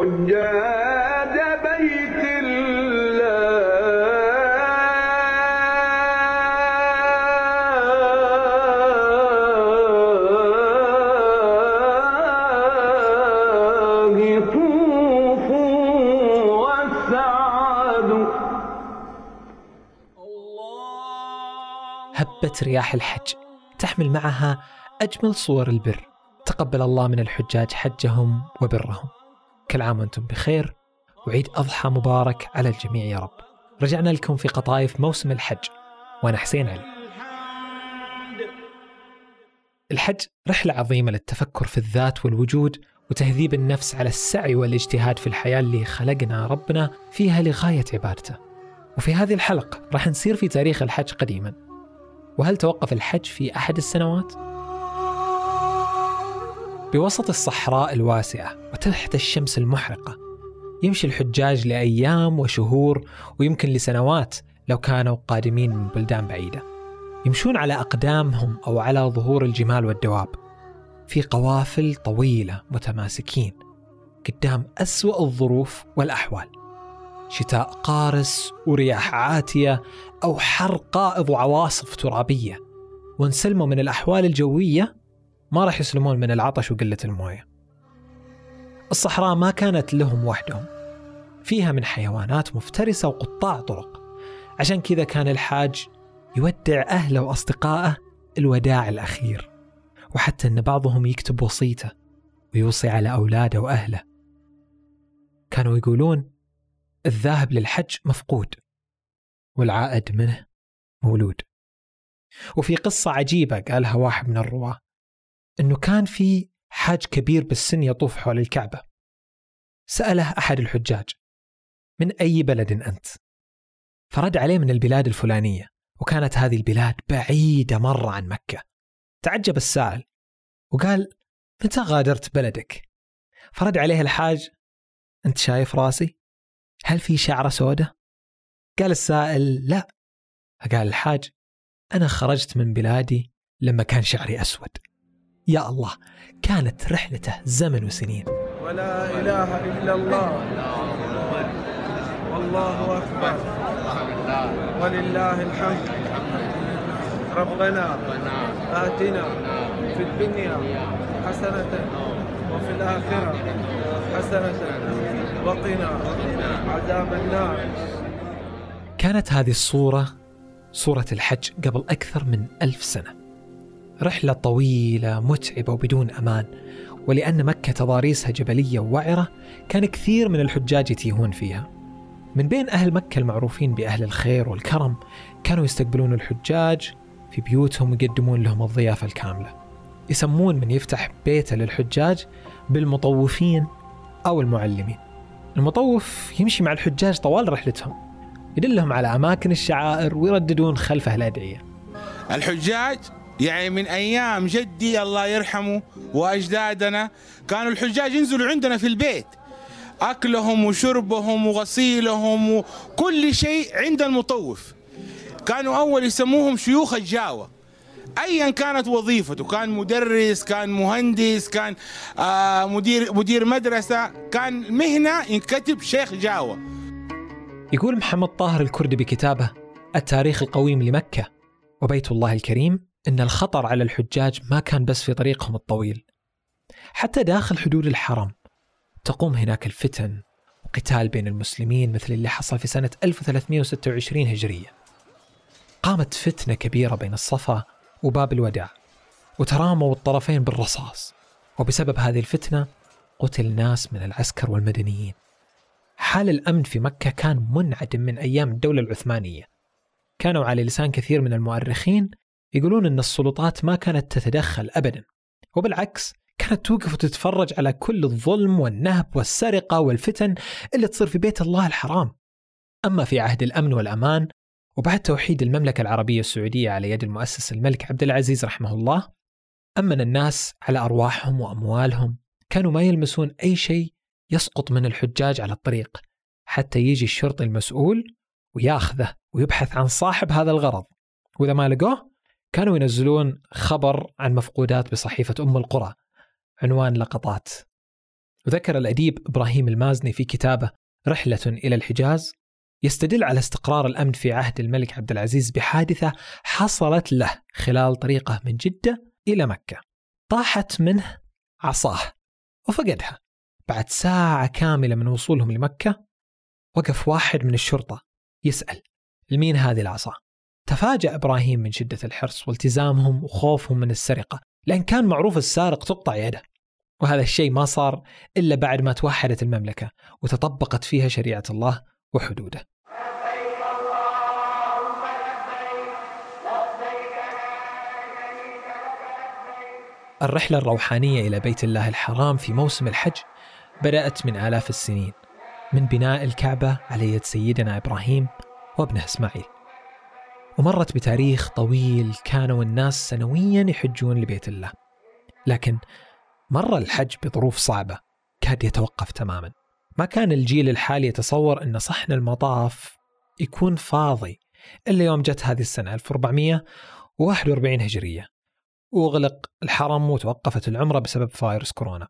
حجاج بيت الله طوفوا وسعدوا هبت رياح الحج تحمل معها أجمل صور البر. تقبل الله من الحجاج حجهم وبرهم. كل عام وأنتم بخير وعيد أضحى مبارك على الجميع يا رب. رجعنا لكم في قطايف موسم الحج وأنا حسين علي. الحج رحلة عظيمة للتفكر في الذات والوجود وتهذيب النفس على السعي والاجتهاد في الحياة اللي خلقنا ربنا فيها لغاية عبادته. وفي هذه الحلقة راح نسير في تاريخ الحج قديما. وهل توقف الحج في أحد السنوات؟ بوسط الصحراء الواسعة وتحت الشمس المحرقة. يمشي الحجاج لأيام وشهور ويمكن لسنوات لو كانوا قادمين من بلدان بعيدة. يمشون على أقدامهم أو على ظهور الجمال والدواب. في قوافل طويلة متماسكين قدام أسوأ الظروف والأحوال. شتاء قارس ورياح عاتية أو حر قائض وعواصف ترابية. وإن سلموا من الأحوال الجوية ما راح يسلمون من العطش وقلة الموية. الصحراء ما كانت لهم وحدهم. فيها من حيوانات مفترسة وقطاع طرق. عشان كذا كان الحاج يودع أهله وأصدقائه الوداع الأخير. وحتى أن بعضهم يكتب وصيته ويوصي على أولاده وأهله. كانوا يقولون الذاهب للحج مفقود والعائد منه مولود. وفي قصة عجيبة قالها واحد من الرواة. أنه كان في حاج كبير بالسن يطوف حول الكعبة سأله أحد الحجاج من أي بلد أنت؟ فرد عليه من البلاد الفلانية وكانت هذه البلاد بعيدة مرة عن مكة تعجب السائل وقال متى غادرت بلدك؟ فرد عليه الحاج أنت شايف راسي؟ هل في شعرة سودة؟ قال السائل لا فقال الحاج أنا خرجت من بلادي لما كان شعري أسود يا الله كانت رحلته زمن وسنين. ولا إله إلا الله. والله أكبر. ولله الحمد. ربنا آتنا في الدنيا حسنة وفي الآخرة حسنة وقنا عذاب النار. كانت هذه الصورة صورة الحج قبل أكثر من ألف سنة. رحلة طويلة متعبة وبدون أمان. ولأن مكة تضاريسها جبلية ووعرة كان كثير من الحجاج يتيهون فيها. من بين أهل مكة المعروفين بأهل الخير والكرم كانوا يستقبلون الحجاج في بيوتهم ويقدمون لهم الضيافة الكاملة. يسمون من يفتح بيته للحجاج بالمطوفين أو المعلمين. المطوف يمشي مع الحجاج طوال رحلتهم. يدلهم على أماكن الشعائر ويرددون خلفه الأدعية. الحجاج يعني من أيام جدي الله يرحمه وأجدادنا كانوا الحجاج ينزلوا عندنا في البيت. أكلهم وشربهم وغسيلهم وكل شيء عند المطوف. كانوا أول يسموهم شيوخ الجاوة. ايا كانت وظيفته كان مدرس كان مهندس كان آه مدير مدير مدرسة كان مهنة ينكتب شيخ جاوة. يقول محمد طاهر الكردي بكتابه التاريخ القويم لمكة وبيت الله الكريم إن الخطر على الحجاج ما كان بس في طريقهم الطويل. حتى داخل حدود الحرم تقوم هناك الفتن وقتال بين المسلمين مثل اللي حصل في سنة 1326 هجرية. قامت فتنة كبيرة بين الصفا وباب الوداع وتراموا الطرفين بالرصاص. وبسبب هذه الفتنة قتل ناس من العسكر والمدنيين. حال الأمن في مكة كان منعدم من أيام الدولة العثمانية. كانوا على لسان كثير من المؤرخين يقولون أن السلطات ما كانت تتدخل أبدا وبالعكس كانت توقف وتتفرج على كل الظلم والنهب والسرقة والفتن اللي تصير في بيت الله الحرام. أما في عهد الأمن والأمان وبعد توحيد المملكة العربية السعودية على يد المؤسس الملك عبد العزيز رحمه الله أمن الناس على أرواحهم وأموالهم كانوا ما يلمسون أي شيء يسقط من الحجاج على الطريق حتى يجي الشرطي المسؤول وياخذه ويبحث عن صاحب هذا الغرض. وإذا ما لقوه كانوا ينزلون خبر عن مفقودات بصحيفة أم القرى. عنوان لقطات. وذكر الأديب إبراهيم المازني في كتابه رحلة إلى الحجاز يستدل على استقرار الأمن في عهد الملك عبد العزيز بحادثة حصلت له خلال طريقه من جدة إلى مكة. طاحت منه عصاه وفقدها. بعد ساعة كاملة من وصولهم لمكة وقف واحد من الشرطة يسأل لمين هذه العصا؟ تفاجأ إبراهيم من شدة الحرص والتزامهم وخوفهم من السرقة لأن كان معروف السارق تقطع يده. وهذا الشيء ما صار إلا بعد ما توحدت المملكة وتطبقت فيها شريعة الله وحدوده. الرحلة الروحانية إلى بيت الله الحرام في موسم الحج بدأت من آلاف السنين من بناء الكعبة على يد سيدنا إبراهيم وابنه إسماعيل. ومرت بتاريخ طويل كانوا الناس سنويا يحجون لبيت الله. لكن مر الحج بظروف صعبة كاد يتوقف تماما. ما كان الجيل الحالي يتصور أن صحن المطاف يكون فاضي إلا يوم جت هذه السنة 1441 هجرية. وأغلق الحرم وتوقفت العمرة بسبب فايروس كورونا.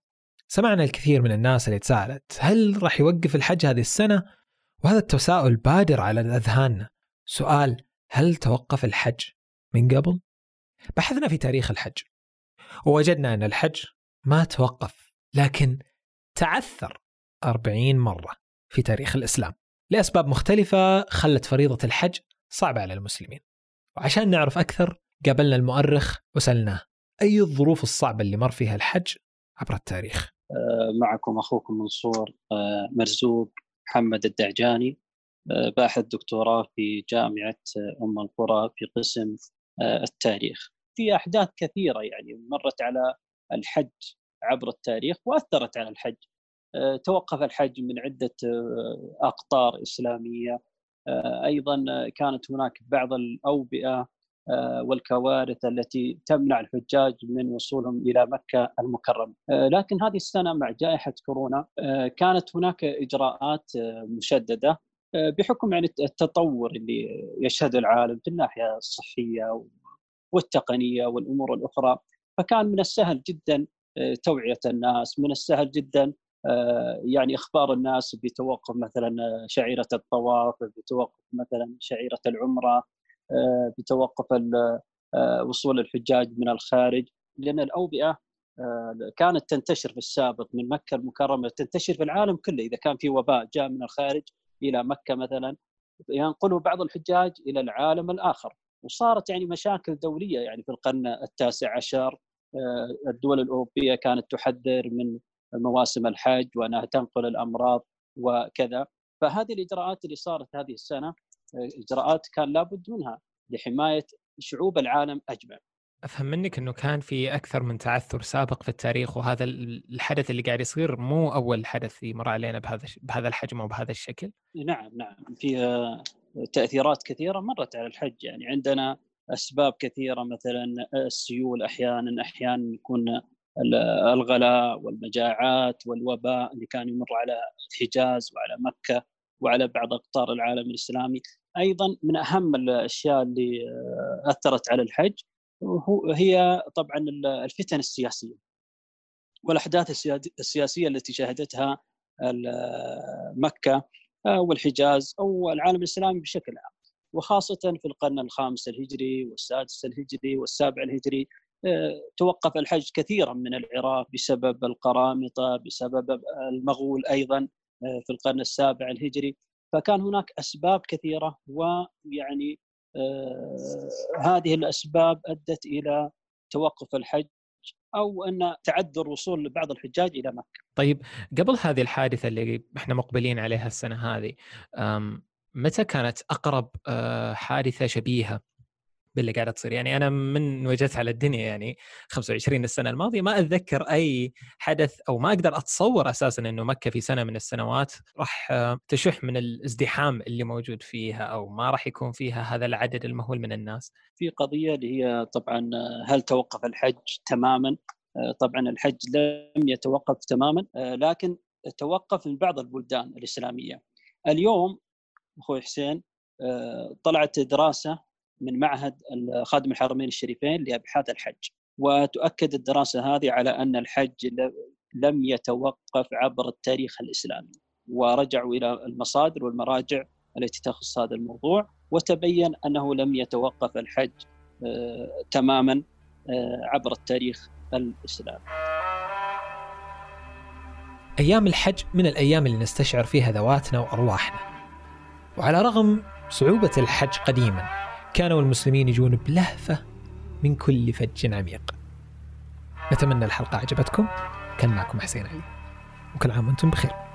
سمعنا الكثير من الناس اللي تساءلت هل راح يوقف الحج هذه السنة؟ وهذا التساؤل بادر على أذهاننا سؤال هل توقف الحج من قبل؟ بحثنا في تاريخ الحج. ووجدنا أن الحج ما توقف لكن تعثر 40 مرة في تاريخ الإسلام. لأسباب مختلفة خلت فريضة الحج صعبة على المسلمين. وعشان نعرف أكثر قابلنا المؤرخ وسألناه أي الظروف الصعبة اللي مر فيها الحج عبر التاريخ؟ آه، معكم أخوكم منصور آه، مرزوق محمد الدعجاني. باحث دكتوراه في جامعة أم القرى في قسم التاريخ. في أحداث كثيرة يعني مرت على الحج عبر التاريخ وأثرت على الحج. توقف الحج من عدة أقطار إسلامية. أيضا كانت هناك بعض الأوبئة آه، والكوارث التي تمنع الحجاج من وصولهم إلى مكة المكرمة، آه، لكن هذه السنة مع جائحة كورونا آه، كانت هناك إجراءات مشددة. بحكم يعني التطور اللي يشهده العالم في الناحية الصحية والتقنية والأمور الأخرى، فكان من السهل جدا توعية الناس، من السهل جدا يعني إخبار الناس بتوقف مثلا شعيرة الطواف، بتوقف مثلا شعيرة العمرة، آه، بتوقف آه، وصول الحجاج من الخارج لأن الأوبئة آه، كانت تنتشر في السابق من مكة المكرمة تنتشر في العالم كله إذا كان في وباء جاء من الخارج إلى مكة مثلا ينقله بعض الحجاج إلى العالم الآخر وصارت يعني مشاكل دولية يعني في القرن التاسع عشر الدول الأوروبية كانت تحذر من مواسم الحج وأنها تنقل الأمراض وكذا فهذه الإجراءات اللي صارت هذه السنة إجراءات كان لابد منها لحماية شعوب العالم أجمع. أفهم منك إنه كان في أكثر من تعثر سابق في التاريخ وهذا الحدث اللي قاعد يصير مو أول حدث يمر علينا بهذا بهذا الحجم وبهذا الشكل. نعم نعم. في تأثيرات كثيرة مرت على الحج. يعني عندنا أسباب كثيرة مثلا السيول أحيانا أحيانا يكون الغلاء والمجاعات والوباء اللي كان يمر على الحجاز وعلى مكة وعلى بعض أقطار العالم الإسلامي. أيضا من أهم الأشياء اللي آه، أثرت على الحج هي طبعا الفتن السياسية والأحداث السياسية التي شهدتها مكة آه، والحجاز أو العالم الإسلامي بشكل عام وخاصة في القرن الخامس الهجري والسادس الهجري والسابع الهجري. آه، توقف الحج كثيرا من العراق بسبب القرامطة بسبب المغول أيضا في القرن السابع الهجري. فكان هناك أسباب كثيرة ويعني آه هذه الأسباب أدت إلى توقف الحج أو أن تعذر وصول بعض الحجاج إلى مكة. طيب قبل هذه الحادثة اللي إحنا مقبلين عليها السنة هذه متى كانت أقرب آه، حادثة شبيهة باللي قاعدة تصير يعني أنا من وجدت على الدنيا يعني 25 السنة الماضية ما أتذكر أي حدث أو ما أقدر أتصور أساسا إنه مكة في سنة من السنوات راح تشح من الازدحام اللي موجود فيها أو ما راح يكون فيها هذا العدد المهول من الناس. في قضية اللي هي طبعا هل توقف الحج تماما؟ طبعا الحج لم يتوقف تماما لكن توقف من بعض البلدان الإسلامية. اليوم أخوي حسين طلعت دراسة من معهد خادم الحرمين الشريفين لأبحاث الحج وتؤكد الدراسة هذه على أن الحج لم يتوقف عبر التاريخ الإسلامي ورجعوا إلى المصادر والمراجع التي تخص هذا الموضوع وتبين أنه لم يتوقف الحج آه، تماما آه، عبر التاريخ الإسلامي. أيام الحج من الأيام اللي نستشعر فيها ذواتنا وأرواحنا. وعلى رغم صعوبة الحج قديما كانوا المسلمين يجون بلهفة من كل فج عميق. نتمنى الحلقة عجبتكم كان معكم حسين علي وكل عام وأنتم بخير.